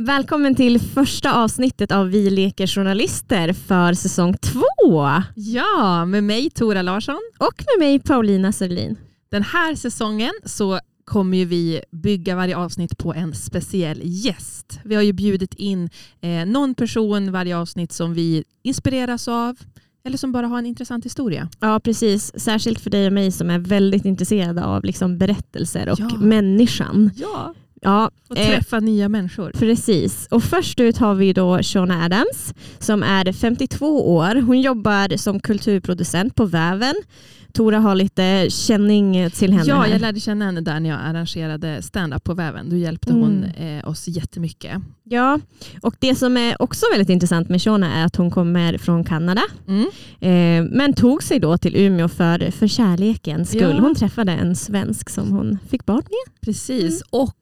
Välkommen till första avsnittet av Vi leker journalister för säsong två. Ja, med mig Tora Larsson. Och med mig Paulina Sörlin. Den här säsongen så kommer vi bygga varje avsnitt på en speciell gäst. Vi har ju bjudit in eh, någon person varje avsnitt som vi inspireras av eller som bara har en intressant historia. Ja, precis. Särskilt för dig och mig som är väldigt intresserade av liksom berättelser och Ja. människan. Ja, Ja, och eh, träffa nya människor. Precis. Och först ut har vi då Shona Adams som är 52 år. Hon jobbar som kulturproducent på Väven. Tora har lite känning till henne. Ja, här. jag lärde känna henne där när jag arrangerade stand-up på Väven. Då hjälpte Mm. hon eh, oss jättemycket. ja, och det som är också väldigt intressant med Shona är att hon kommer från Kanada. Mm. Eh, men tog sig då till Umeå för, för kärlekens skull. Ja. Hon träffade en svensk som hon fick barn med. Precis, och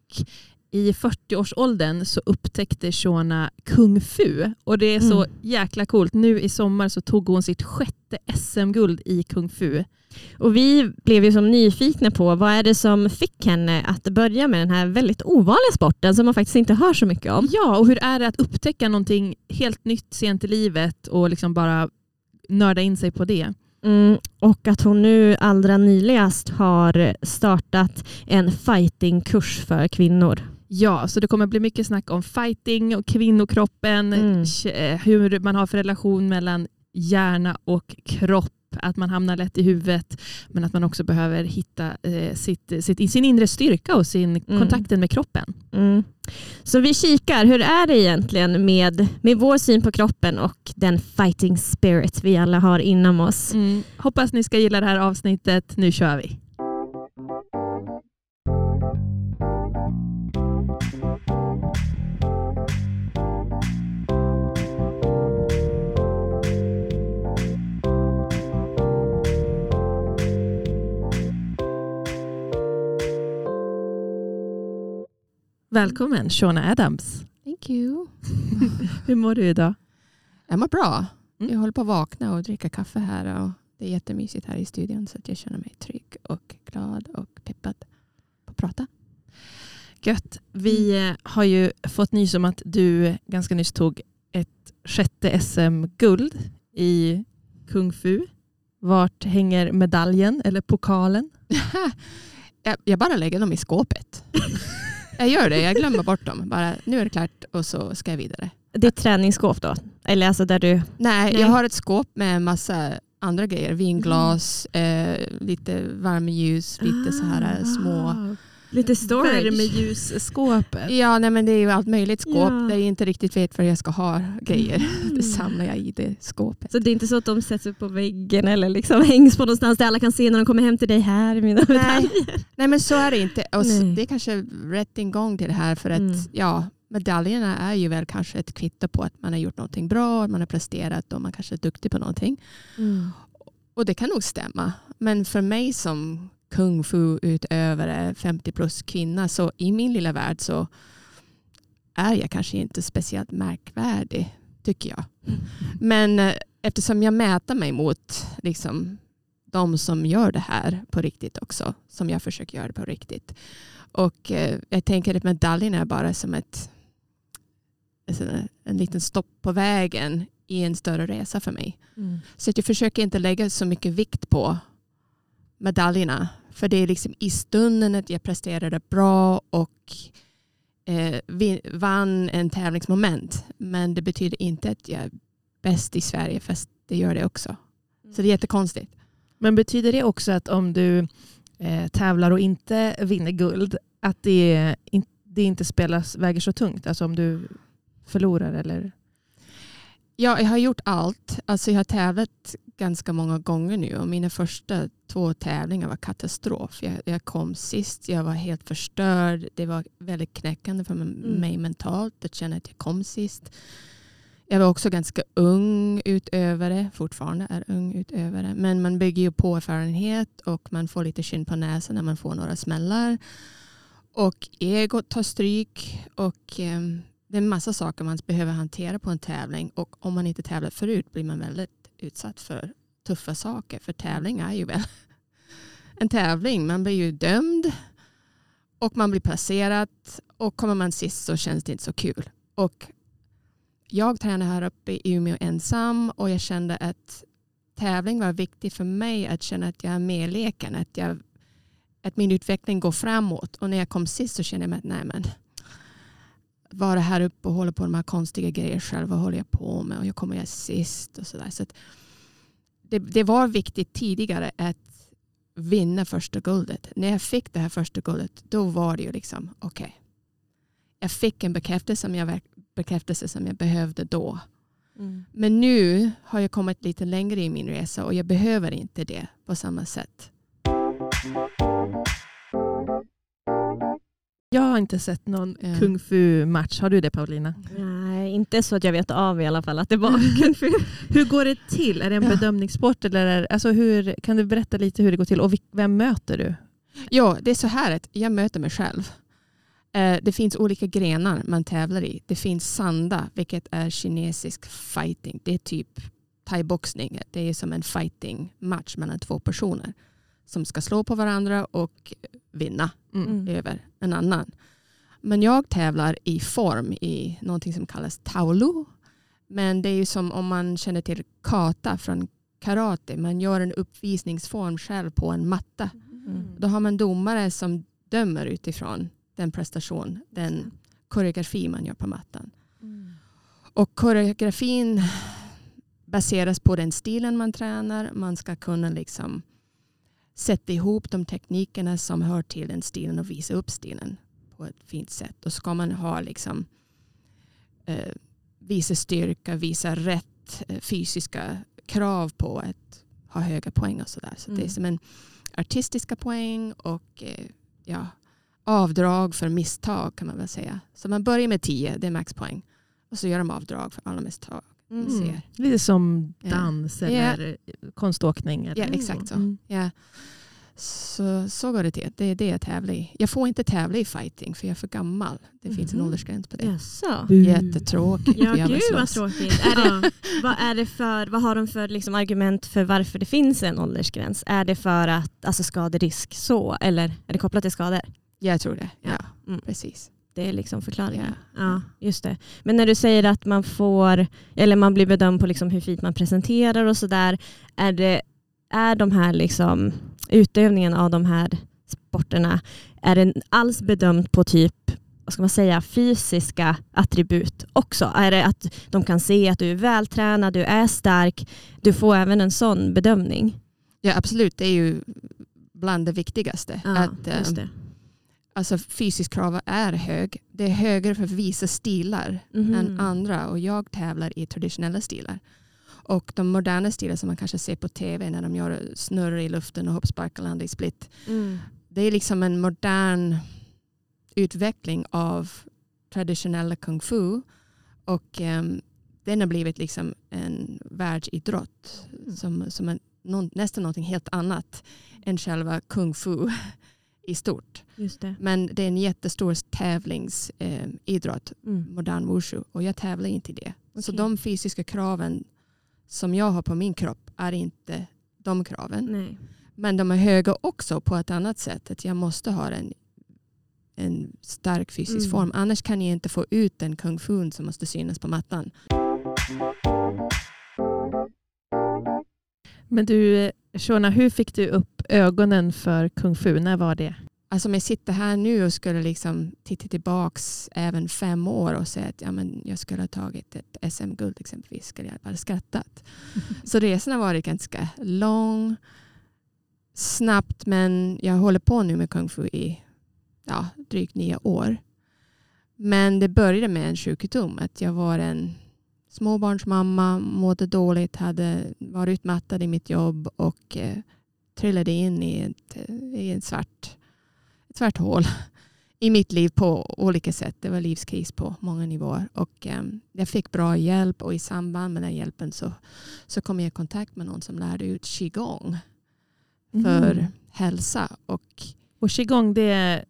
i 40-årsåldern så upptäckte Shona kung fu. Och det är så Mm. jäkla coolt. Nu i sommar så tog hon sitt sjätte SM-guld i kung fu. Och vi blev ju som nyfikna på vad är det som fick henne att börja med den här väldigt ovanliga sporten som man faktiskt inte hör så mycket om. Ja, och hur är det att upptäcka någonting helt nytt sent i livet och liksom bara nörda in sig på det? Mm, och att hon nu allra nyligast har startat en fightingkurs för kvinnor. Ja, så det kommer bli mycket snack om fighting och kvinnokroppen, Mm. eh, hur man har för relation mellan hjärna och kropp, att man hamnar lätt i huvudet, men att man också behöver hitta eh, sitt, sitt, sin inre styrka och sin kontakten med kroppen. Mm. Så vi kikar, hur är det egentligen med, med vår syn på kroppen och den fighting spirit vi alla har inom oss? Mm. Hoppas ni ska gilla det här avsnittet. Nu kör vi. Välkommen Shona Adams. Thank you. Hur mår du idag? Jag mår bra. Mm. Jag håller på att vakna och dricka kaffe här. Och det är jättemysigt här i studion så att jag känner mig trygg och glad och peppad på att prata. Gött. Vi eh, har ju fått nys om att du ganska nyss tog ett sjätte SM-guld i kung fu. Vart hänger medaljen eller pokalen? jag bara lägger dem i skåpet. jag gör det, jag glömmer bort dem. Bara, nu är det klart och så ska jag vidare. Ett träningsskåp då? Eller alltså där du... Nej, Nej. jag har ett skåp med massa andra grejer. Vinglas, eh, lite värmeljus, lite så här eh, små. Lite Värmeljusskåpet. Ja, nej, men det är ju allt möjligt skåp Ja. där jag inte riktigt vet vad jag ska ha grejer. Mm. Det samlar jag i det skåpet. Så det är inte så att de sätts upp på väggen eller liksom hängs på någonstans där alla kan se när de kommer hem till dig här. Mina Nej, nej men så är det inte. Och s- Nej. det är kanske rätt ingång till det här för att Mm. ja, medaljerna är ju väl kanske ett kvitto på att man har gjort någonting bra, man har presterat och man kanske är duktig på någonting. Mm. Och det kan nog stämma. Men för mig som kung fu utövare, 50 plus kvinna, så i min lilla värld så är jag kanske inte speciellt märkvärdig, tycker jag. Men eh, eftersom jag mäter mig mot liksom, de som gör det här på riktigt också, som jag försöker göra det på riktigt. Och eh, jag tänker att medaljen är bara som ett, alltså, en liten stopp på vägen i en större resa för mig. Mm. Så att jag försöker inte lägga så mycket vikt på medaljerna. För det är liksom i stunden att jag presterade bra och eh, vann en tävlingsmoment. Men det betyder inte att jag är bäst i Sverige fast det gör det också. Så det är jättekonstigt. Men betyder det också att om du eh, tävlar och inte vinner guld, att det, det inte spelas, väger så tungt? Alltså om du förlorar eller? Ja, jag har gjort allt. Alltså jag har tävlat ganska många gånger nu och mina första två tävlingar var katastrof. Jag, jag kom sist, jag var helt förstörd. Det var väldigt knäckande för Mm. mig mentalt att känna att jag kom sist. Jag var också ganska ung utövare, fortfarande är ung utövare. Men man bygger ju på erfarenhet och man får lite skinn på näsan när man får några smällar. Och egot tar stryk och ehm, det är en massa saker man behöver hantera på en tävling. Och om man inte tävlat förut blir man väldigt utsatt för tuffa saker. För tävling är ju väl en tävling. Man blir ju dömd och man blir placerad och kommer man sist så känns det inte så kul. Och jag tränade här uppe i Umeå ensam och jag kände att tävling var viktigt för mig att känna att jag är med i leken. Att, jag, att min utveckling går framåt. Och när jag kom sist så kände jag mig att nej men vara här uppe och hålla på med de här konstiga grejerna själv. Vad håller jag på med? Och jag kommer jag sist och sådär. Så, så det, det var viktigt tidigare att vinna första guldet. När jag fick det här första guldet då var det ju liksom okej. Okay. Jag fick en bekräftelse som jag, bekräftelse som jag behövde då. Mm. Men nu har jag kommit lite längre i min resa och jag behöver inte det på samma sätt. Jag har inte sett någon ja. kung fu-match. Har du det Paulina? Nej, inte så att jag vet av i alla fall att det var kung fu. hur går det till? Är det en ja. bedömningssport? Eller är, alltså hur, kan du berätta lite hur det går till och vem möter du? Ja, det är så här att jag möter mig själv. Eh, det finns olika grenar man tävlar i. Det finns sanda, vilket är kinesisk fighting. Det är typ thaiboxning. Det är som en fighting match mellan två personer som ska slå på varandra och vinna mm. över en annan. Men jag tävlar i form i någonting som kallas taolu. Men det är ju som om man känner till kata från karate. Man gör en uppvisningsform själv på en matta. Mm. Då har man domare som dömer utifrån den prestation, den koreografi man gör på mattan. Mm. Och koreografin baseras på den stilen man tränar. Man ska kunna liksom sätta ihop de teknikerna som hör till den stilen och visa upp stilen på ett fint sätt. Och ska man ha liksom, eh, visa styrka, visa rätt eh, fysiska krav på att ha höga poäng och sådär. Så mm. det är mm. som en artistiska poäng och eh, ja, avdrag för misstag kan man väl säga. Så man börjar med 10, det är maxpoäng. Och så gör de avdrag för alla misstag. Mm. Lite som dans ja. eller yeah. konståkning. Ja, exakt så. Mm. Ja. Så, så går det till. Det är det jag tävlar i. Jag får inte tävla i fighting för jag är för gammal. Det finns en mm. åldersgräns på det. Jaså. Jättetråkigt. Ja, gud vad tråkigt. Är det, vad, är det för, vad har de för liksom, argument för varför det finns en åldersgräns? Är det för att alltså, skaderisk så eller är det kopplat till skador? Jag tror det. Ja, mm. precis. Det är liksom förklaringen. Ja. ja. just det. Men när du säger att man får, eller man blir bedömd på liksom hur fint man presenterar och sådär. Är, det, är de här liksom, utövningen av de här sporterna, är den alls bedömd på typ vad ska man säga, fysiska attribut också? Är det att de kan se att du är vältränad, du är stark? Du får även en sån bedömning? Ja absolut, det är ju bland det viktigaste. Ja, att, eh, det alltså fysisk krav är hög. Det är högre för vissa stilar mm. än andra och jag tävlar i traditionella stilar. Och de moderna stilar som man kanske ser på tv när de gör snurr i luften och hoppsparkar landar i split. Mm. Det är liksom en modern utveckling av traditionella kung fu. Och um, den har blivit liksom en världsidrott mm. som, som är någon, nästan någonting helt annat än själva kung fu i stort. Det. Men det är en jättestor tävlingsidrott, eh, mm. modern wushu. Och jag tävlar inte i det. Okay. Så de fysiska kraven som jag har på min kropp är inte de kraven. Nej. Men de är höga också på ett annat sätt. Att jag måste ha en, en stark fysisk mm. form. Annars kan jag inte få ut den kung fu som måste synas på mattan. Men du, Shona, hur fick du upp ögonen för kung fu? När var det? Alltså om jag sitter här nu och skulle liksom titta tillbaka även fem år och säga att ja, men jag skulle ha tagit ett SM-guld exempelvis, skulle jag bara skrattat. Så resan har varit ganska lång, snabbt, men jag håller på nu med kung fu i ja, drygt nio år. Men det började med en sjukdom, att jag var en småbarnsmamma, mådde dåligt, hade varit utmattad i mitt jobb och eh, trillade in i, ett, i en svart, ett svart hål i mitt liv på olika sätt. Det var livskris på många nivåer. Och, eh, jag fick bra hjälp och i samband med den hjälpen så, så kom jag i kontakt med någon som lärde ut qigong för mm. hälsa. Och, och qigong det är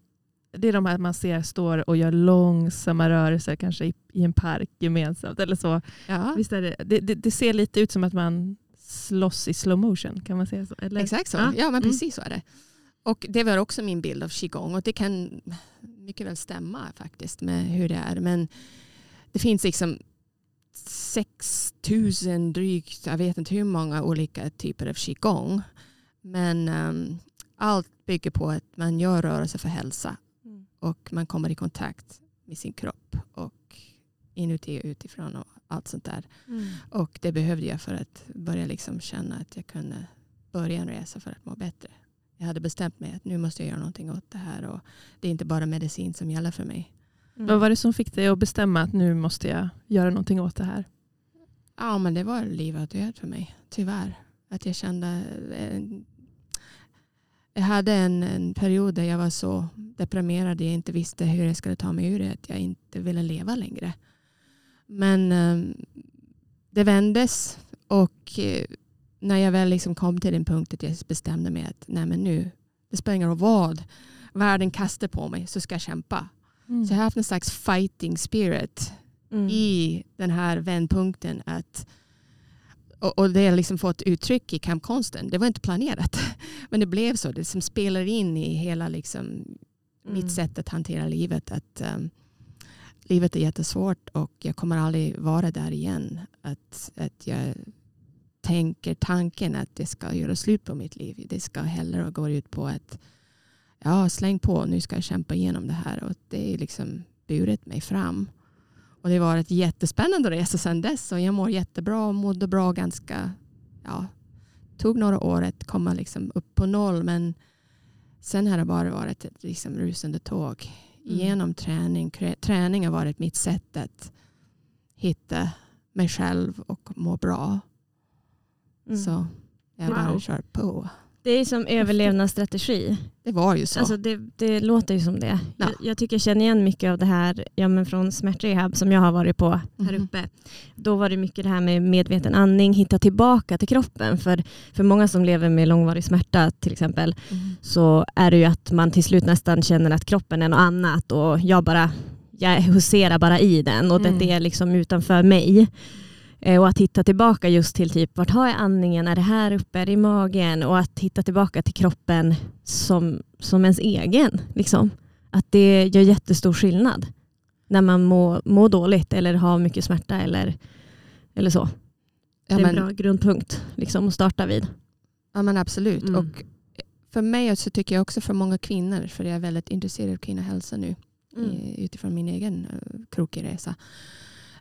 det är de här man ser står och gör långsamma rörelser kanske i, i en park gemensamt. Eller så. Ja. Visst det, det, det, ser lite ut som att man slåss i slow motion. Kan man säga så? Eller? Exakt så. Ja, ja men mm. precis så är det. Och det var också min bild av qigong och det kan mycket väl stämma faktiskt med hur det är. Men det finns liksom 6000 drygt, jag vet inte hur många olika typer av qigong. Men um, allt bygger på att man gör rörelse för hälsa Mm. Och man kommer i kontakt med sin kropp och inuti och utifrån och allt sånt där. Mm. Och det behövde jag för att börja liksom känna att jag kunde börja en resa för att må bättre. Jag hade bestämt mig att nu måste jag göra någonting åt det här och det är inte bara medicin som gäller för mig. Mm. Vad var det som fick dig att bestämma att nu måste jag göra någonting åt det här? Ja, men det var liv och död för mig, tyvärr. Att jag kände... eh, Jag hade en, en period där jag var så deprimerad. Jag inte visste hur jag skulle ta mig ur det. Att jag inte ville leva längre. Men eh, det vändes och eh, när jag väl liksom kom till den punkt att jag bestämde mig att nej men nu, det spelar ingen roll vad världen kastar på mig så ska jag kämpa. Så jag har haft en slags fighting spirit Mm. i den här vändpunkten. Att, och, och det har liksom fått uttryck i kampkonsten. Det var inte planerat. Men det blev så. Det som spelar in i hela liksom Mm. mitt sätt att hantera livet. Att um, Livet är jättesvårt och jag kommer aldrig vara där igen. Att, att jag tänker tanken att det ska göra slut på mitt liv. Det ska hellre gå ut på att ja, släng på, nu ska jag kämpa igenom det här. Och det är liksom burit mig fram. Och det var ett jättespännande resa sedan dess. Och jag mår jättebra och mådde bra ganska, ja, tog några år att komma liksom upp på noll. Men sen har det bara varit ett liksom rusande tåg. Mm. Genom träning. Träning har varit mitt sätt att hitta mig själv och må bra. Mm. Så jag bara Wow. kör på. Det är som överlevnadsstrategi. Det var ju så. Alltså det, det låter ju som det. Ja. Jag, jag tycker jag känner igen mycket av det här ja, men från smärtrehab som jag har varit på här Mhm. uppe. Då var det mycket det här med medveten andning, hitta tillbaka till kroppen. För, för många som lever med långvarig smärta till exempel Mhm. så är det ju att man till slut nästan känner att kroppen är något annat och jag bara jag huserar bara i den och Mm. det är liksom utanför mig. Eh, Och att hitta tillbaka just till typ, vart har jag andningen? Är det här uppe? Är det i magen? Och att hitta tillbaka till kroppen som, som ens egen. Liksom. Att det gör jättestor skillnad när man mår må dåligt eller har mycket smärta eller, eller så. Ja, det är men, en bra grundpunkt liksom, att starta vid. ja, men absolut. Mm. Och för mig så tycker jag också för många kvinnor, för jag är väldigt intresserad av kvinnohälsa nu i- utifrån min egen uh, krokig resa,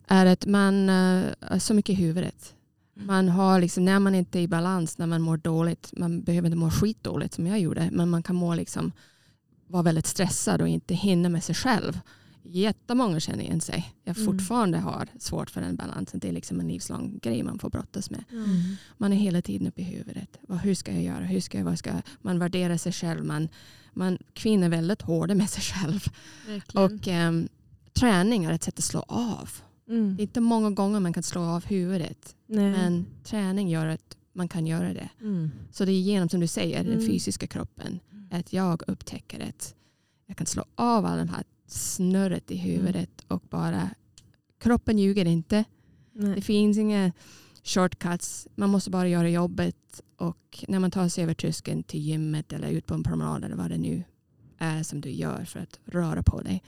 är att man uh, är så mycket i huvudet. Man har liksom, när man inte är i balans, när man mår dåligt, man behöver inte må skitdåligt som jag gjorde, men man kan må liksom, vara väldigt stressad och inte hinna med sig själv. Jättemånga känner igen sig. Jag Mm. fortfarande har svårt för den balansen. Det är liksom en livslång grej man får brottas med. Mm. Man är hela tiden uppe i huvudet. Vad, hur ska jag göra? Hur ska jag, vad ska jag? Man värderar sig själv. Man, man, kvinnor är väldigt hårda med sig själv. Verkligen. Och ehm, träning är ett sätt att slå av. mm. Det är inte många gånger man kan slå av huvudet. Nej. Men träning gör att man kan göra det. Mm. Så det är genom, som du säger, den Mm. fysiska kroppen. Att jag upptäcker att jag kan slå av all den här snurret i huvudet och bara kroppen ljuger inte. Det Nej. finns inga shortcuts. Man måste bara göra jobbet. Och när man tar sig över tröskeln till gymmet eller ut på en promenad eller vad det nu är som du gör för att röra på dig.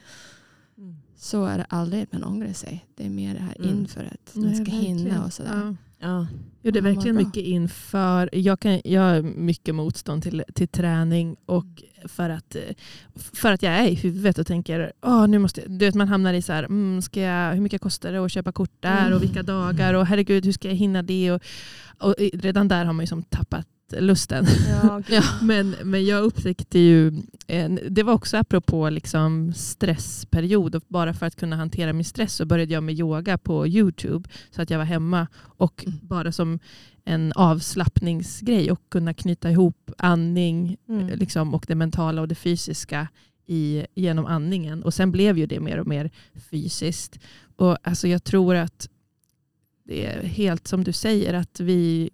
Mm. Så är det aldrig att man ångrar sig. Det är mer det här Mm. inför att man ska verkligen. hinna och sådär. Ja. Ja. Jo, det är verkligen mycket inför. Jag, kan, jag har mycket motstånd till, till träning och för att, för att jag är i huvudet och tänker Åh, nu måste jag, du vet, man hamnar i så här, mm, ska jag, hur mycket kostar det att köpa kort där Mm. och vilka dagar och herregud hur ska jag hinna det och, och redan där har man ju som tappat lusten. Ja, Ja. Men, men jag upptäckte ju, eh, det var också apropå liksom stressperiod och bara för att kunna hantera min stress så började jag med yoga på Youtube så att jag var hemma och Mm. bara som en avslappningsgrej och kunna knyta ihop andning Mm. liksom, och det mentala och det fysiska i, genom andningen. Och sen blev ju det mer och mer fysiskt. Och alltså jag tror att det är helt som du säger att vi,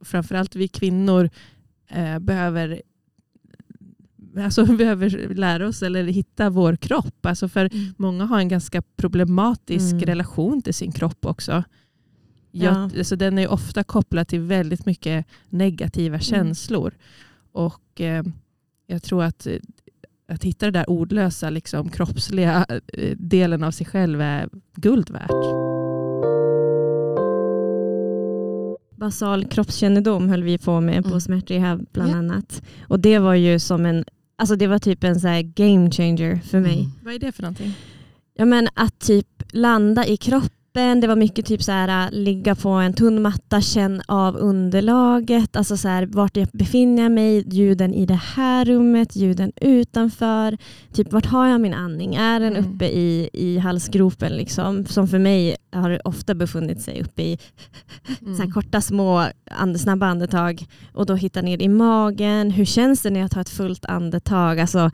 framförallt vi kvinnor, eh, behöver Alltså behöver lära oss eller hitta vår kropp. Alltså för Mm. många har en ganska problematisk Mm. relation till sin kropp också. Jag, Ja. alltså den är ofta kopplad till väldigt mycket negativa Mm. känslor. Och eh, jag tror att eh, att hitta det där ordlösa, liksom, kroppsliga eh, delen av sig själv är guld värt. Basal kroppskännedom höll vi på med på Mm. smärtrehab bland Ja. annat. Och det var ju som en, alltså det var typ en så game changer för mig. Mm. Vad är det för någonting? Ja, men att typ landa i kroppen. Det var mycket typ så här, äh, ligga på en tunn matta, känn av underlaget. Alltså så här, vart jag befinner jag mig, ljuden i det här rummet, ljuden utanför. Typ vart har jag min andning? Är den Mm. uppe i, i halsgropen? Liksom? Som för mig har ofta befunnit sig uppe i Mm. så här korta små and, snabba andetag. Och då hitta ner i magen. Hur känns det när jag tar ett fullt andetag? Alltså,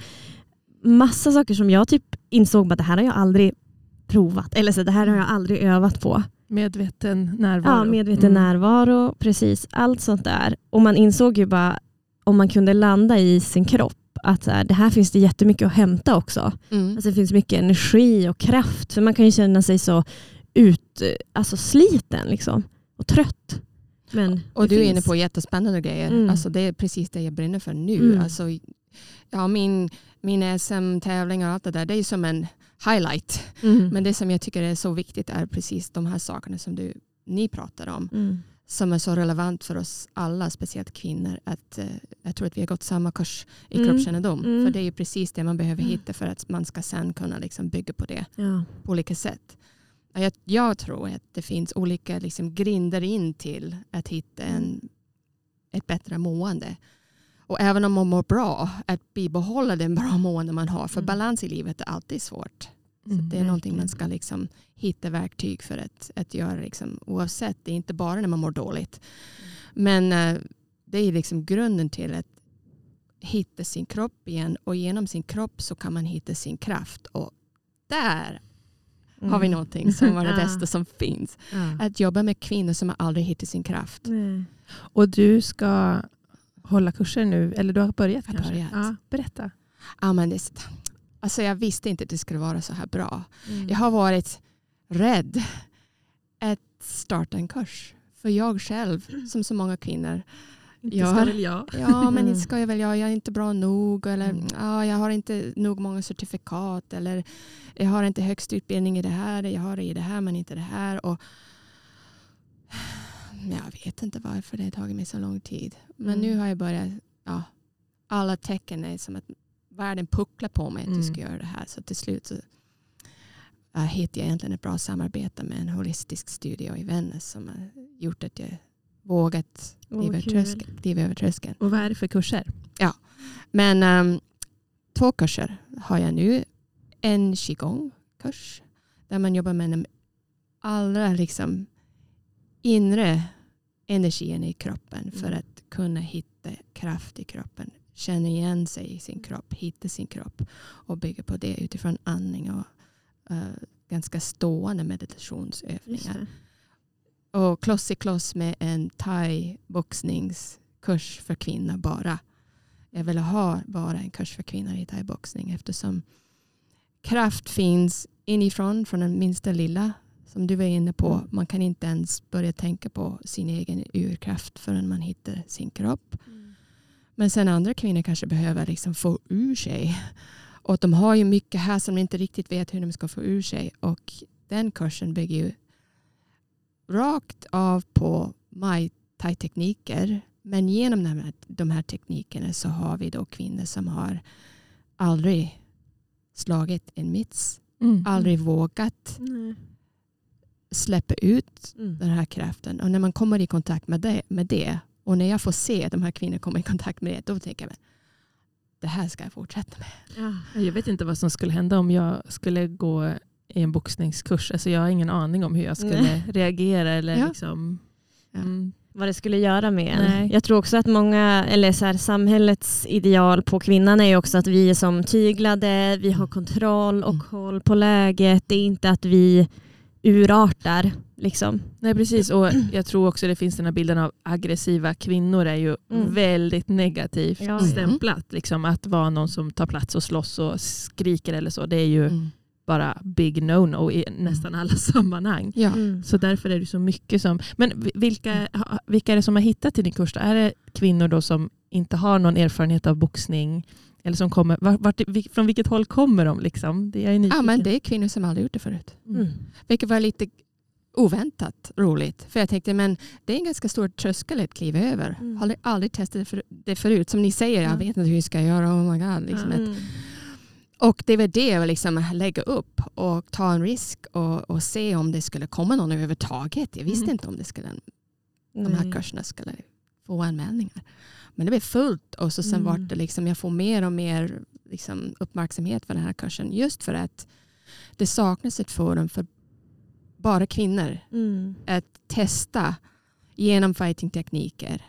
massa saker som jag typ insåg att det här har jag aldrig provat. Eller så det här har jag aldrig övat på. Medveten närvaro. Ja, medveten Mm. närvaro, precis. Allt sånt där. Och man insåg ju bara om man kunde landa i sin kropp att här, det här finns det jättemycket att hämta också. Mm. Alltså det finns mycket energi och kraft. För man kan ju känna sig så ut, alltså sliten liksom. och trött. Men Och du är finns. inne på jättespännande grejer. Mm. Alltså det är precis det jag brinner för nu. Mm. Alltså, ja, min, min SM-tävling och allt det där, det är som en highlight. Mm. Men det som jag tycker är så viktigt är precis de här sakerna som du, ni pratar om. Mm. Som är så relevant för oss alla, speciellt kvinnor. Att, eh, jag tror att vi har gått samma kurs i Mm. kroppskännedom. Mm. För det är ju precis det man behöver hitta för att man ska sen kunna liksom bygga på det Ja. på olika sätt. Ja, Jag, jag tror att det finns olika liksom grinder in till att hitta en, ett bättre mående. Och även om man mår bra, att bibehålla den bra mående man har. För Mm. balans i livet är alltid svårt. Så Mm, det är någonting man ska liksom hitta verktyg för att, att göra liksom, oavsett. Det är inte bara när man mår dåligt. Men eh, det är liksom grunden till att hitta sin kropp igen och genom sin kropp så kan man hitta sin kraft. Och där har vi Mm. någonting som var det bästa som finns. Ja. Att jobba med kvinnor som har aldrig hittat sin kraft. Nej. Och du ska hålla kurser nu, eller du har börjat Jag kanske? börjat. Ja, berätta. Ja, men det, alltså jag visste inte att det skulle vara så här bra. Mm. Jag har varit rädd att starta en kurs. För jag själv, som så många kvinnor, Inte Ja. ska väl jag. ja men inte ska jag väl jag, jag är inte bra nog eller Mm. ja, jag har inte nog många certifikat eller jag har inte högst utbildning i det här, jag har det i det här men inte det här. Och, jag vet inte varför det har tagit mig så lång tid. Men Mm. nu har jag börjat, ja, alla tecken är som att världen pucklar på mig att Mm. du ska göra det här. Så till slut så uh, hittade jag egentligen ett bra samarbete med en holistisk studio i Vännäs som har gjort att jag vågat kliva, över tröskeln. Och vad är det för kurser? Men ehm, två kurser har jag nu. En qigong-kurs där man jobbar med den allra liksom inre energin i kroppen för Mm. att kunna hitta kraft i kroppen. Känna igen sig i sin kropp, hitta sin kropp och bygga på det utifrån andning och eh, ganska stående meditationsövningar. Och kloss i kloss med en thai-boxningskurs för kvinnor bara. Jag ville ha bara en kurs för kvinnor i thaiboxning eftersom kraft finns inifrån från den minsta lilla som du var inne på. Mm. Man kan inte ens börja tänka på sin egen urkraft förrän man hittar sin kropp. Men sen andra kvinnor kanske behöver liksom få ur sig. Och de har ju mycket här som de inte riktigt vet hur de ska få ur sig. Och den kursen bygger ju rakt av på Mai Tai-tekniker. Men genom de här, de här teknikerna så har vi då kvinnor som har aldrig slagit en miss. Mm. Aldrig vågat Nej. Släppa ut Mm. den här kraften. Och när man kommer i kontakt med det, med det och när jag får se de här kvinnorna komma i kontakt med det, då tänker jag men, det här ska jag fortsätta med. Ja. Jag vet inte vad som skulle hända om jag skulle gå i en boxningskurs. Alltså jag har ingen aning om hur jag skulle Nej. reagera. Eller Ja. liksom, Ja. mm. vad det skulle göra med en. Nej. Jag tror också att många, eller så här, samhällets ideal på kvinnan är också att vi är som tyglade, vi har kontroll och Mm. koll på läget. Det är inte att vi urartar. Liksom. Nej precis och jag tror också det finns den här bilden av aggressiva kvinnor är ju Mm. väldigt negativt Ja. stämplat. Liksom, att vara någon som tar plats och slåss och skriker eller så. Det är ju Mm. bara big no-no i nästan alla sammanhang. Ja. Mm. Så därför är det så mycket som... Men vi- vilka, vilka är det som har hittat till din kurs? då? Är det kvinnor då som inte har någon erfarenhet av boxning? Eller som kommer, vart, vart, från vilket håll kommer de? Liksom? Det är ja, men det är kvinnor som aldrig gjort det förut. Mm. Vilket var lite oväntat roligt. För jag tänkte men det är en ganska stor tröskel att kliva över. Mm. Har aldrig, aldrig testat det, för, det förut. Som ni säger, jag Ja. vet inte hur jag ska göra. Oh my God, liksom ett, Mm. och det var det jag ville liksom lägga upp och ta en risk och, och se om det skulle komma någon överhuvudtaget. Jag visste Mm. inte om det skulle, de här kurserna skulle få anmälningar. Men det blev fullt och så sen Mm. vart det liksom, jag får mer och mer liksom uppmärksamhet för den här kursen. Just för att det saknas ett forum för bara kvinnor Mm. att testa genom fighting-tekniker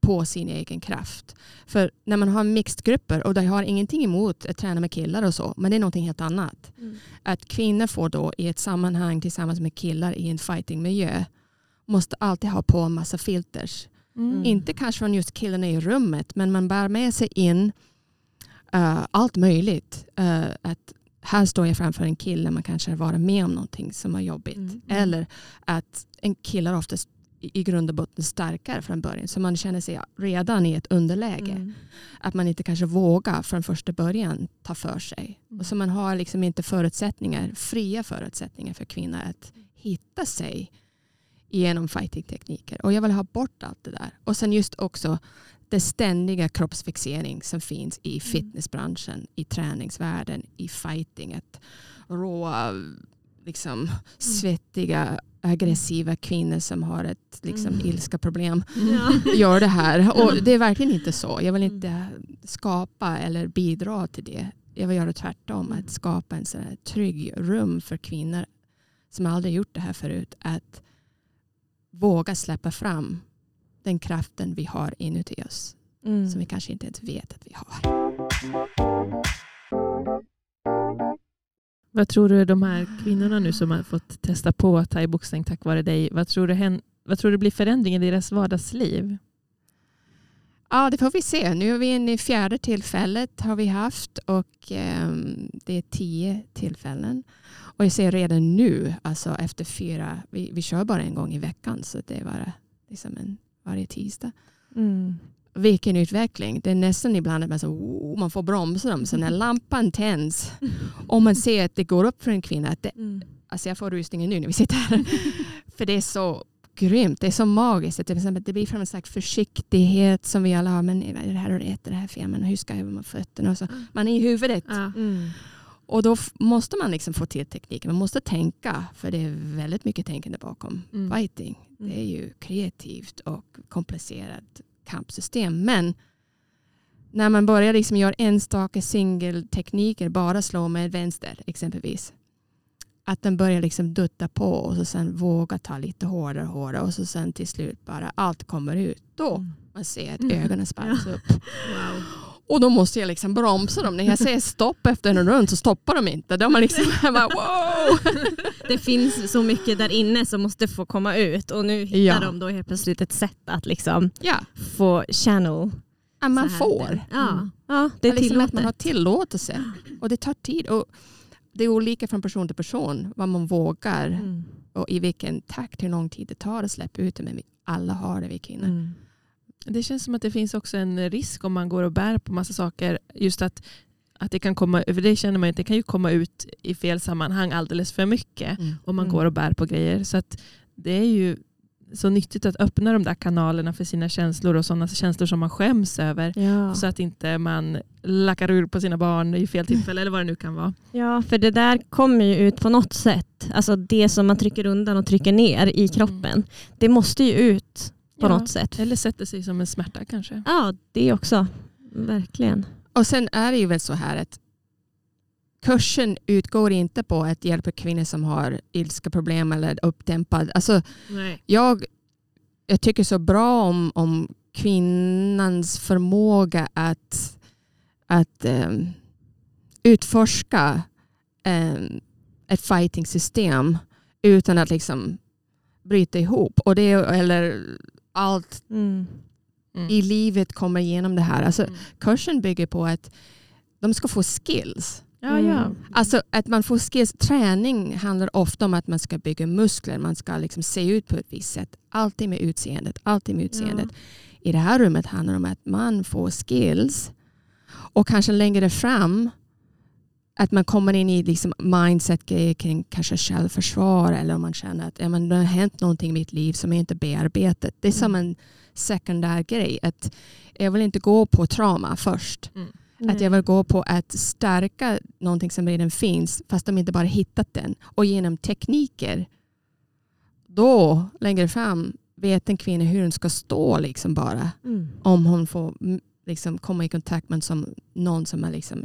på sin egen kraft. För när man har mixed-grupper, och jag har ingenting emot att träna med killar och så, men det är någonting helt annat. Mm. Att kvinnor får då i ett sammanhang tillsammans med killar i en fightingmiljö måste alltid ha på en massa filters. Mm. Inte kanske från just killarna i rummet, men man bär med sig in eh, allt möjligt. Eh, att här står jag framför en kille, man kanske har varit med om någonting som var jobbigt. Mm. Eller att en kille är oftast i i grund och botten starkare från början. Så man känner sig redan i ett underläge. Mm. Att man inte kanske vågar från första början ta för sig. Mm. Och så man har liksom inte förutsättningar, fria förutsättningar för kvinnor att hitta sig genom fighting-tekniker. Och jag vill ha bort allt det där. Och sen just också det ständiga kroppsfixering som finns i fitnessbranschen, i träningsvärlden, i fighting. Att råa, liksom, svettiga, aggressiva kvinnor som har ett liksom, Mm. ilska problem Ja. gör det här. Och det är verkligen inte så. Jag vill Mm. inte skapa eller bidra till det. Jag vill göra tvärtom. Mm. Att skapa en sån här trygg rum för kvinnor som aldrig gjort det här förut. Att våga släppa fram den kraften vi har inuti oss. Mm. Som vi kanske inte ens vet att vi har. Vad tror du de här kvinnorna nu som har fått testa på thaiboxning tack vare dig, vad tror du, vad tror du blir förändring i deras vardagsliv? Ja, det får vi se. Nu är vi inne i fjärde tillfället har vi haft och ehm, det är tio tillfällen. Och jag ser redan nu, alltså efter fyra, vi, vi kör bara en gång i veckan så det är bara liksom en, varje tisdag. Mm. Vilken utveckling. Det är nästan ibland att man, så, oh, man får bromsa dem. Så när lampan tänds och man ser att det går upp för en kvinna. Att det, Mm. alltså jag får rusningen nu när vi sitter här. för det är så grymt. Det är så magiskt. Att det, blir från en slags försiktighet som vi alla har. Men är det här rätt? Är det här fel? Men hur ska jag öva med fötterna? Och så. Man är i huvudet. Ja. Mm. Och då måste man liksom få till tekniken. Man måste tänka. För det är väldigt mycket tänkande bakom Mm. fighting. Det är ju kreativt och komplicerat kampsystem. Men när man börjar liksom göra enstaka singeltekniker, bara slå med vänster exempelvis. Att den börjar liksom dutta på och så sen våga ta lite hårdare och hårdare och så sen till slut bara allt kommer ut. Då Mm. man ser att Mm. ögonen spärras upp. Wow. Och då måste jag liksom bromsa dem. När jag säger stopp efter en rund så stoppar de inte. De är liksom bara, wow! Det finns så mycket där inne som måste få komma ut och nu hittar Ja. de då helt plötsligt ett sätt att liksom Ja, få channel. att man får. Ja, Mm. ja det är liksom att tillåtet. man har tillåtelse. Och det tar tid. Och det är olika från person till person vad man vågar Mm. och i vilken takt, hur lång tid det tar att släppa ut det. Men alla har det, vi kvinnor. Mm. Det känns som att det finns också en risk om man går och bär på massa saker. Just att, att det kan komma, för det känner man att det kan ju komma ut i fel sammanhang alldeles för mycket Mm. om man Mm. går och bär på grejer. Så att det är ju så nyttigt att öppna de där kanalerna för sina känslor och sådana känslor som man skäms över. Ja. Så att inte man lackar ur på sina barn i fel tillfälle eller vad det nu kan vara. ja, för det där kommer ju ut på något sätt. Alltså det som man trycker undan och trycker ner i kroppen. Det måste ju ut på Ja. något sätt. Eller sätter sig som en smärta kanske. Ja, det också. Verkligen. Och sen är det ju väl så här att kursen utgår inte på att hjälpa kvinnor som har ilskeproblem eller uppdämpad. Alltså, Nej. jag, jag tycker så bra om, om kvinnans förmåga att, att ehm, utforska um, ett fighting-system utan att liksom bryta ihop. Och det, eller allt Mm. Mm. i livet kommer igenom det här. Alltså, Mm. kursen bygger på att de ska få skills. Ja, ja. Mm. Alltså att man får skills. Träning handlar ofta om att man ska bygga muskler. Man ska liksom se ut på ett visst sätt. Alltid med utseendet. Alltid med utseendet. I det här rummet handlar det om att man får skills Och kanske längre fram att man kommer in i liksom mindset kring kanske självförsvar eller om man känner att ja, men det har hänt någonting i mitt liv som är inte bearbetat. Det är som en sekundär grej. Att jag vill inte gå på trauma först. Att jag vill gå på att stärka någonting som redan finns fast de inte bara hittat den. Och genom tekniker då längre fram vet en kvinna hur hon ska stå liksom bara. Mm. Om hon får mm, liksom, komma i kontakt med som, någon som är liksom,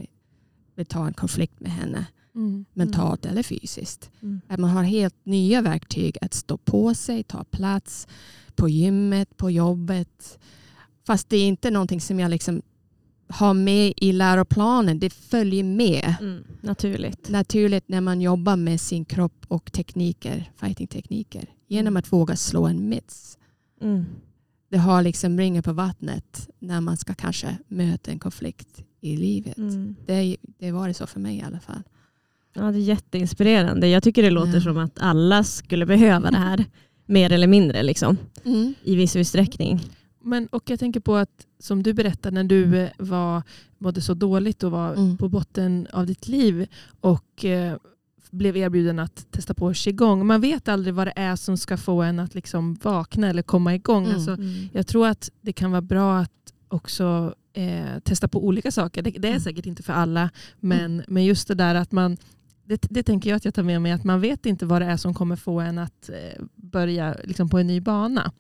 vill ta en konflikt med henne. Mm. Mentalt eller fysiskt. Mm. Att man har helt nya verktyg att stå på sig, ta plats på gymmet, på jobbet. Fast det är inte någonting som jag liksom har med i läroplanen. Det följer med Mm. Naturligt. naturligt när man jobbar med sin kropp och tekniker, fighting-tekniker. Genom att våga slå en miss. Mm. Det har liksom ringar på vattnet när man ska kanske möta en konflikt i livet. Mm. Det, det var det så för mig i alla fall. Ja, det är jätteinspirerande. Jag tycker det låter Ja. som att alla skulle behöva det här. Mer eller mindre liksom, i viss utsträckning. Men, och jag tänker på att som du berättade när du eh, var, mådde så dåligt och var Mm. på botten av ditt liv och eh, blev erbjuden att testa på qigong. Man vet aldrig vad det är som ska få en att liksom vakna eller komma igång. Mm. Alltså, jag tror att det kan vara bra att också eh, testa på olika saker. Det, det är Mm. säkert inte för alla, men, men just det där att man det, det tänker jag att jag tar med mig, att man vet inte vad det är som kommer få en att eh, börja liksom på en ny bana.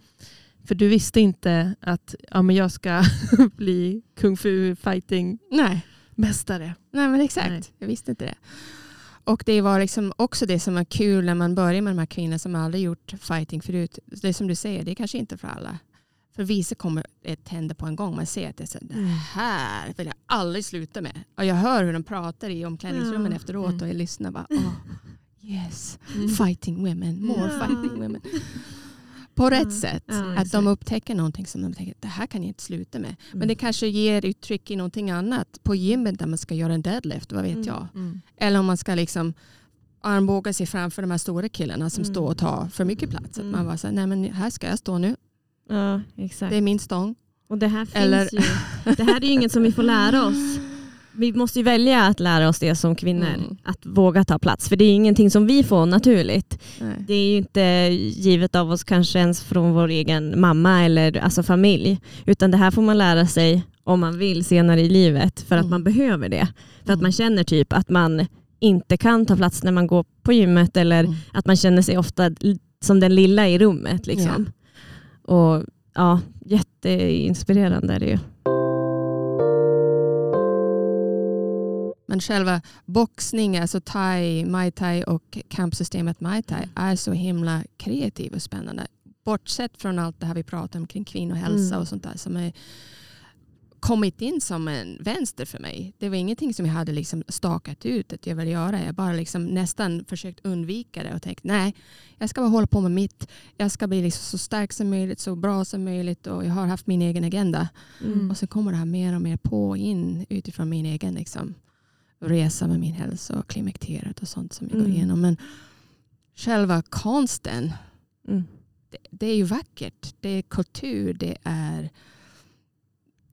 För du visste inte att ja, men jag ska bli kung fu fighting Nej. mästare. Nej men exakt, Nej. jag visste inte det. Och det var liksom också det som var kul när man börjar med de här kvinnorna som aldrig gjort fighting förut. Det är som du säger, det är kanske inte för alla. För vissa kommer ett hända på en gång. Man ser att det, är så, det Mm. här vill jag aldrig sluta med. Och jag hör hur de pratar i omklädningsrummen Ja. efteråt Mm. och jag lyssnar bara, oh, yes, Mm. fighting women, more Ja. fighting women. På rätt Ja. sätt. Att de upptäcker någonting som de tänker, det här kan jag inte sluta med. Men Mm. det kanske ger uttryck i någonting annat. På gymmet där man ska göra en deadlift, vad vet Mm. jag. Mm. Eller om man ska liksom armbåga sig framför de här stora killarna som Mm. står och tar för mycket plats. Att Mm. man bara säger, nej men här ska jag stå nu. Ja, exakt. Det är min stång. Och det här finns Eller- ju. Det här är ju inget som vi får lära oss. Vi måste ju välja att lära oss det som kvinnor. Mm. Att våga ta plats. För det är ingenting som vi får naturligt. Nej. Det är ju inte givet av oss kanske ens från vår egen mamma eller alltså familj. Utan det här får man lära sig om man vill senare i livet. För att Mm. man behöver det. För att Mm. man känner typ att man inte kan ta plats när man går på gymmet. Eller Mm. att man känner sig ofta som den lilla i rummet. Liksom. Och ja, jätteinspirerande är det ju. Men själva boxning, alltså thai, muay thai och kampsystemet muay thai Mm. är så himla kreativ och spännande. Bortsett från allt det här vi pratar om kring kvinnohälsa Mm. och sånt där som är kommit in som en vänster för mig. Det var ingenting som jag hade liksom stakat ut att jag ville göra. Jag bara liksom nästan försökt undvika det och tänkt nej, jag ska bara hålla på med mitt. Jag ska bli liksom så stark som möjligt, så bra som möjligt och jag har haft min egen agenda. Mm. Och så kommer det här mer och mer på in utifrån min egen liksom, resa med min hälsa och klimakteriet och sånt som jag går Mm. igenom. Men själva konsten, Mm. det, det är ju vackert. Det är kultur, det är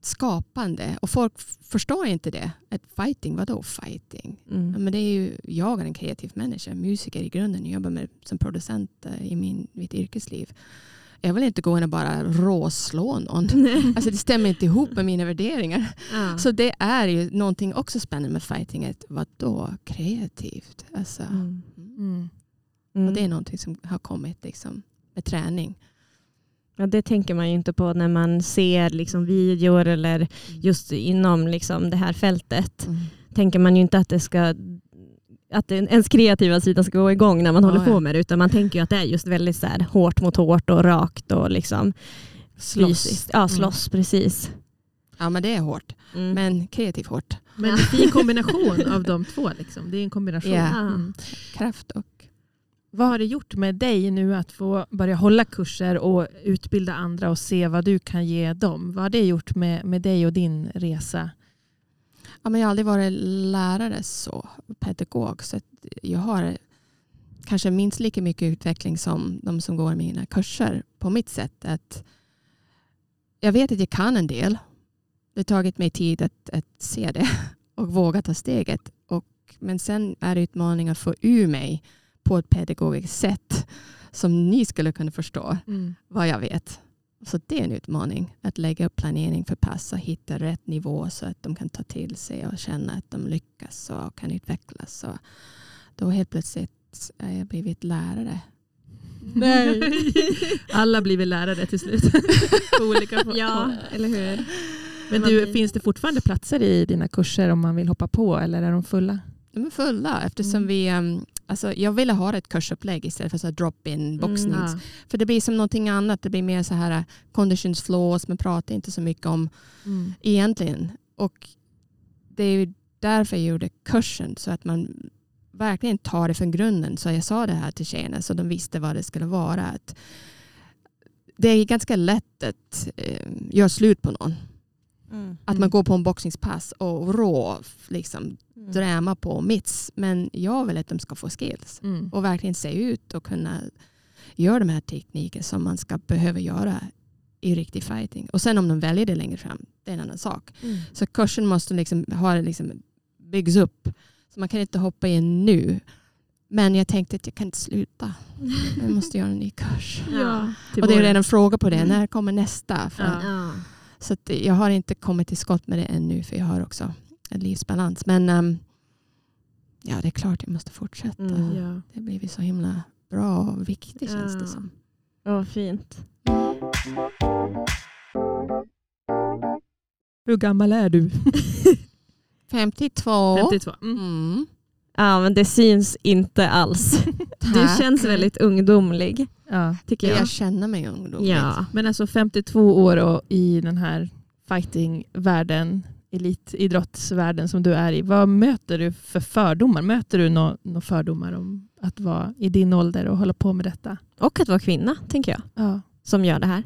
skapande. Och folk förstår inte det. Att fighting, vadå fighting? Ja, Mm. Men det är ju, jag är en kreativ människa, musiker i grunden. Jag jobbar med, som producent eh, i min, mitt yrkesliv. Jag vill inte gå in och bara råslå någon. Alltså det stämmer inte ihop med mina värderingar. Ja. Så det är ju någonting också spännande med fighting. Att vadå kreativt? Alltså, Mm. Mm. Mm. Och det är någonting som har kommit liksom, med träning. Ja, det tänker man ju inte på när man ser liksom videor eller just inom liksom det här fältet. Mm. Tänker man ju inte att det ska att en- ens kreativa sida ska gå igång när man Ja, håller ja. på med det. Utan man tänker ju att det är just väldigt så här, hårt mot hårt och rakt och liksom fysiskt. Ja, slåss precis. Ja men det är hårt. Mm. Men kreativt hårt. Men en fin kombination av de två. Liksom. Det är en kombination. Ja. Mm. Kraft och Vad har det gjort med dig nu att få börja hålla kurser och utbilda andra och se vad du kan ge dem? Vad har det gjort med, med dig och din resa? Ja, men jag har aldrig varit lärare så, pedagog. Så jag har kanske minst lika mycket utveckling som de som går mina kurser på mitt sätt. Att jag vet att jag kan en del. det har tagit mig tid att, att se det och våga ta steget. Och, men sen är det utmaningen att få ur mig på ett pedagogiskt sätt som ni skulle kunna förstå Mm. vad jag vet. Så det är en utmaning att lägga upp planering för pass och hitta rätt nivå så att de kan ta till sig och känna att de lyckas och kan utvecklas. Och då helt plötsligt är jag blivit lärare. Nej. Alla blir väl lärare till slut. På olika. Ja, eller hur? Men du, finns det fortfarande platser i dina kurser om man vill hoppa på eller är de fulla? De är fulla eftersom Mm. vi, um, alltså jag ville ha ett kursupplägg istället för så drop-in boxning. Mm, Ja. För det blir som någonting annat. Det blir mer så här conditions flows. Man pratar inte så mycket om Mm. egentligen. Och det är ju därför jag gjorde kursen. Så att man verkligen tar det från grunden. Så jag sa det här till tjejerna så de visste vad det skulle vara. Att det är ganska lätt att eh, göra slut på någon. Mm. Att man går på en boxningspass och rå liksom, Mm. dräma på mitts. Men jag vill att de ska få skills. Mm. Och verkligen se ut och kunna göra de här tekniker som man ska behöva göra i riktig fighting. Och sen om de väljer det längre fram, det är en annan sak. Mm. Så kursen måste liksom ha liksom byggs upp. Så man kan inte hoppa in nu. Men jag tänkte att jag kan inte sluta. Jag måste göra en ny kurs. Ja. Och det är redan fråga på det. Mm. När kommer nästa? För, Ja. Ja. Så att jag har inte kommit till skott med det ännu. För jag har också en livsbalans. Men ehm, ja, det är klart jag måste fortsätta. Mm. Ja. Det har blivit så himla bra och viktigt känns det Ja. som. Vad fint. Hur gammal är du? 52. 52. Mm. Mm. Ja, men det syns inte alls. Du känns väldigt ungdomlig, Ja. tycker jag. Jag känner mig ungdomlig. Ja. Men alltså 52 år och i den här fightingvärlden, elitidrottsvärlden som du är i. Vad möter du för fördomar? Möter du några nå fördomar om att vara i din ålder och hålla på med detta? Och att vara kvinna, tänker jag, Ja. som gör det här.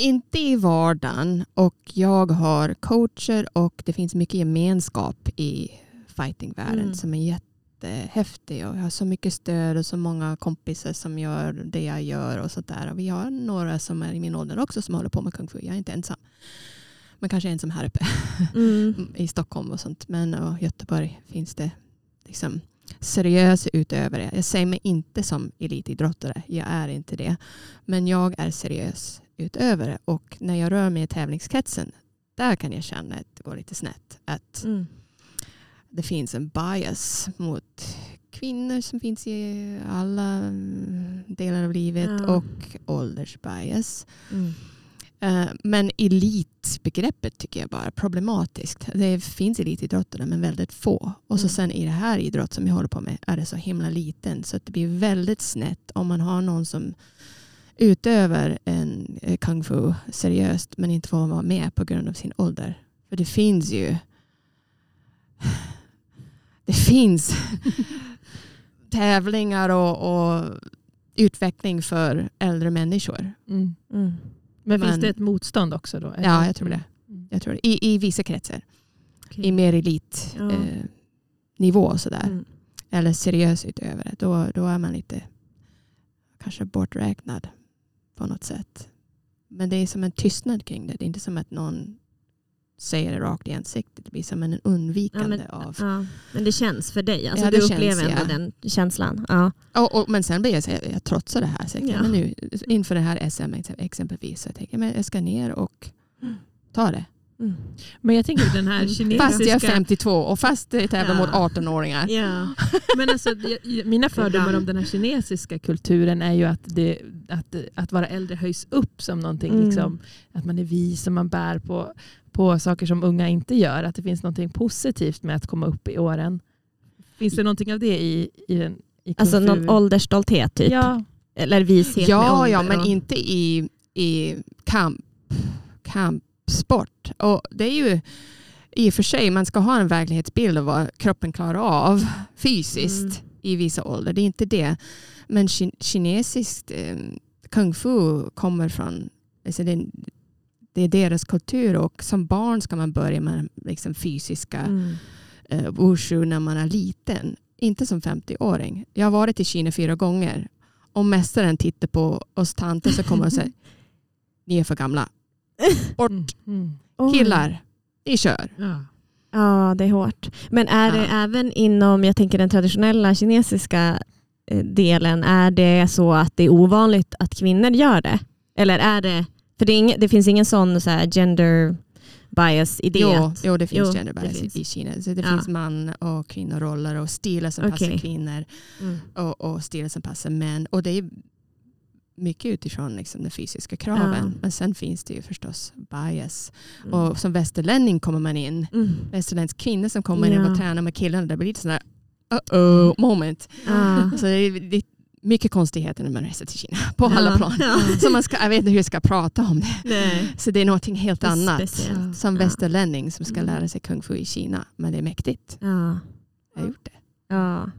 Inte i vardagen. Och jag har coacher och det finns mycket gemenskap i fightingvärlden Mm. som är jättehäftig. Och jag har så mycket stöd och så många kompisar som gör det jag gör och sånt där. Och vi har några som är i min ålder också som håller på med kung fu. Jag är inte ensam. Men kanske ensam här uppe Mm. i Stockholm och sånt. Men och Göteborg finns det liksom seriösa utövare. Jag säger mig inte som elitidrottare. Jag är inte det. Men jag är seriös utövare. Och när jag rör mig i tävlingskretsen där kan jag känna att det går lite snett. Att Mm. Det finns en bias mot kvinnor som finns i alla mm, delar av livet Ja. och åldersbias. Mm. Eh, Men elitbegreppet tycker jag bara är problematiskt. Det finns elitidrottare men väldigt få. Och så Mm. sen i det här idrott som jag håller på med är det så himla liten så att det blir väldigt snett om man har någon som utöver en eh, kung fu seriöst men inte får vara med på grund av sin ålder. För det finns ju det finns tävlingar och, och utveckling för äldre människor. Mm. Mm. Men, finns Men- det ett motstånd också då? Ja, jag tror det. Mm. Jag tror det. I, I vissa kretsar. Okej. I mer elitnivå Ja. eh, sådär. Mm. Eller seriös utövare. Då, då är man lite kanske borträknad på något sätt. Men det är som en tystnad kring det. Det är inte som att någon säger det rakt i ansiktet. Det blir som en undvikande Ja, av. Ja. Men det känns för dig. Alltså, Ja, det du känns, upplever ändå ja. den känslan. Ja. Och, och, men sen blir jag så jag trotsar det här. Så jag, Ja. men nu, inför det här SM ex- exempelvis. Så jag tänker men jag ska ner och Mm. ta det. Mm. Men jag tänker den här Fast jag är kinesiska... 52 och fast jag tävlar Ja. mot 18-åringar. Ja. Men alltså, mina fördomar om den här kinesiska kulturen är ju att, det, att, att vara äldre höjs upp som någonting, Mm. liksom, att man är vis och man bär på, på saker som unga inte gör. Att det finns någonting positivt med att komma upp i åren. Finns det någonting av det i, i den i Alltså någon åldersstolthet typ. Ja, Eller vishet med Ja, ålder. ja, men inte i, i kamp, kampsport. Och det är ju i och för sig, man ska ha en verklighetsbild av vad kroppen klarar av fysiskt Mm. i vissa åldrar. Det är inte det. Men ki- kinesiskt eh, kung fu kommer från, alltså det, det är deras kultur och som barn ska man börja med liksom fysiska Mm. eh, wushu när man är liten. Inte som 50-åring. Jag har varit i Kina fyra gånger. Om mästaren tittar på oss tanter så kommer han säga ni är för gamla. Bort. Mm. Mm. Killar, ni kör. Ja. Ja, det är hårt. Men är det Ja. även inom, jag tänker den traditionella kinesiska eh, delen, är det så att det är ovanligt att kvinnor gör det? Eller är det, för det, är ing, det finns ingen sån så här gender bias idé? Jo, att- jo, det finns Jo, gender det bias finns. i Kina. Så det Ja. finns man och kvinnoroller och stilar som passar Okej. kvinnor Mm. och, och stilar som passar män. Och det är mycket utifrån liksom, de fysiska kraven. Ja. Men sen finns det ju förstås bias. Mm. Och som västerlänning kommer man in, Mm. västerländsk kvinna som kommer in Ja. och tränar med killarna, det blir lite sån där uh-oh moment. Ja. Så det är, det är mycket konstigheter när man reser till Kina på alla plan. Så man ska, jag vet inte hur jag ska prata om det. Nej. Så det är någonting helt annat. speciellt. Som västerlänning som ska Mm. lära sig kung fu i Kina. Men det är mäktigt. Ja. Jag har gjort det. Ja,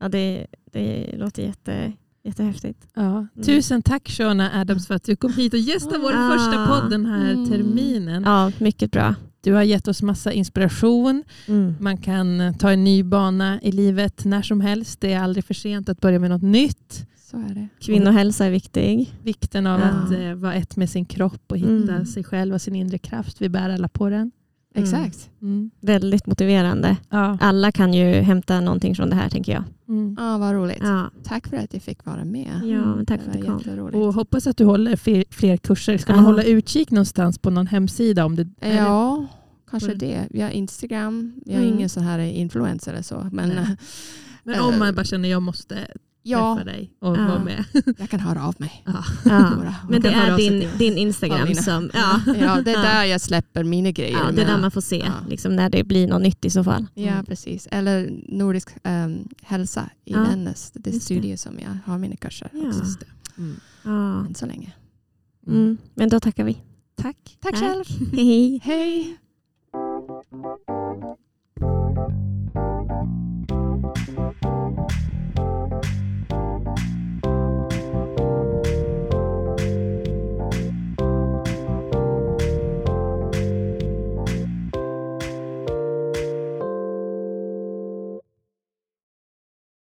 ja det, det låter jätte, jättehäftigt. Ja. Tusen tack Shona Adams för att du kom hit och gästade vår Ah. första podd den här Mm. terminen. Ja, mycket bra. Du har gett oss massa inspiration. Mm. Man kan eh, ta en ny bana i livet när som helst. Det är aldrig för sent att börja med något nytt. Så är det. Kvinnohälsa är viktig. Vikten av Ja. att eh, vara ett med sin kropp och hitta Mm. sig själv och sin inre kraft. Vi bär alla på den. Mm. Exakt. Mm. Väldigt motiverande. Ja. Alla kan ju hämta någonting från det här tänker jag. Mm. Ja, vad roligt. Ja, Tack för att jag fick vara med. ja tack för att du kom. Och hoppas att du håller fler, fler kurser. Ska man Ja. hålla utkik någonstans på någon hemsida? Om det, Ja, kanske Var det. Vi har Instagram. Jag är Mm. ingen sån här influencer eller så. Men eh, Men om man bara känner jag måste ja, träffa dig och Ja. vara med. jag kan höra av mig. Ja. Ja. Men det är din, din Instagram som... Ja. Ja, det är där jag släpper mina grejer. Ja, det är där man får se liksom, när det blir något nytt i så fall. Ja, Mm. precis. Eller Nordisk um, hälsa i Vännäs. Det är studier som jag har mina kurser också. Mm. Än så länge. Mm. Men då tackar vi. Tack. Tack Tack. själv. Hej. Hej.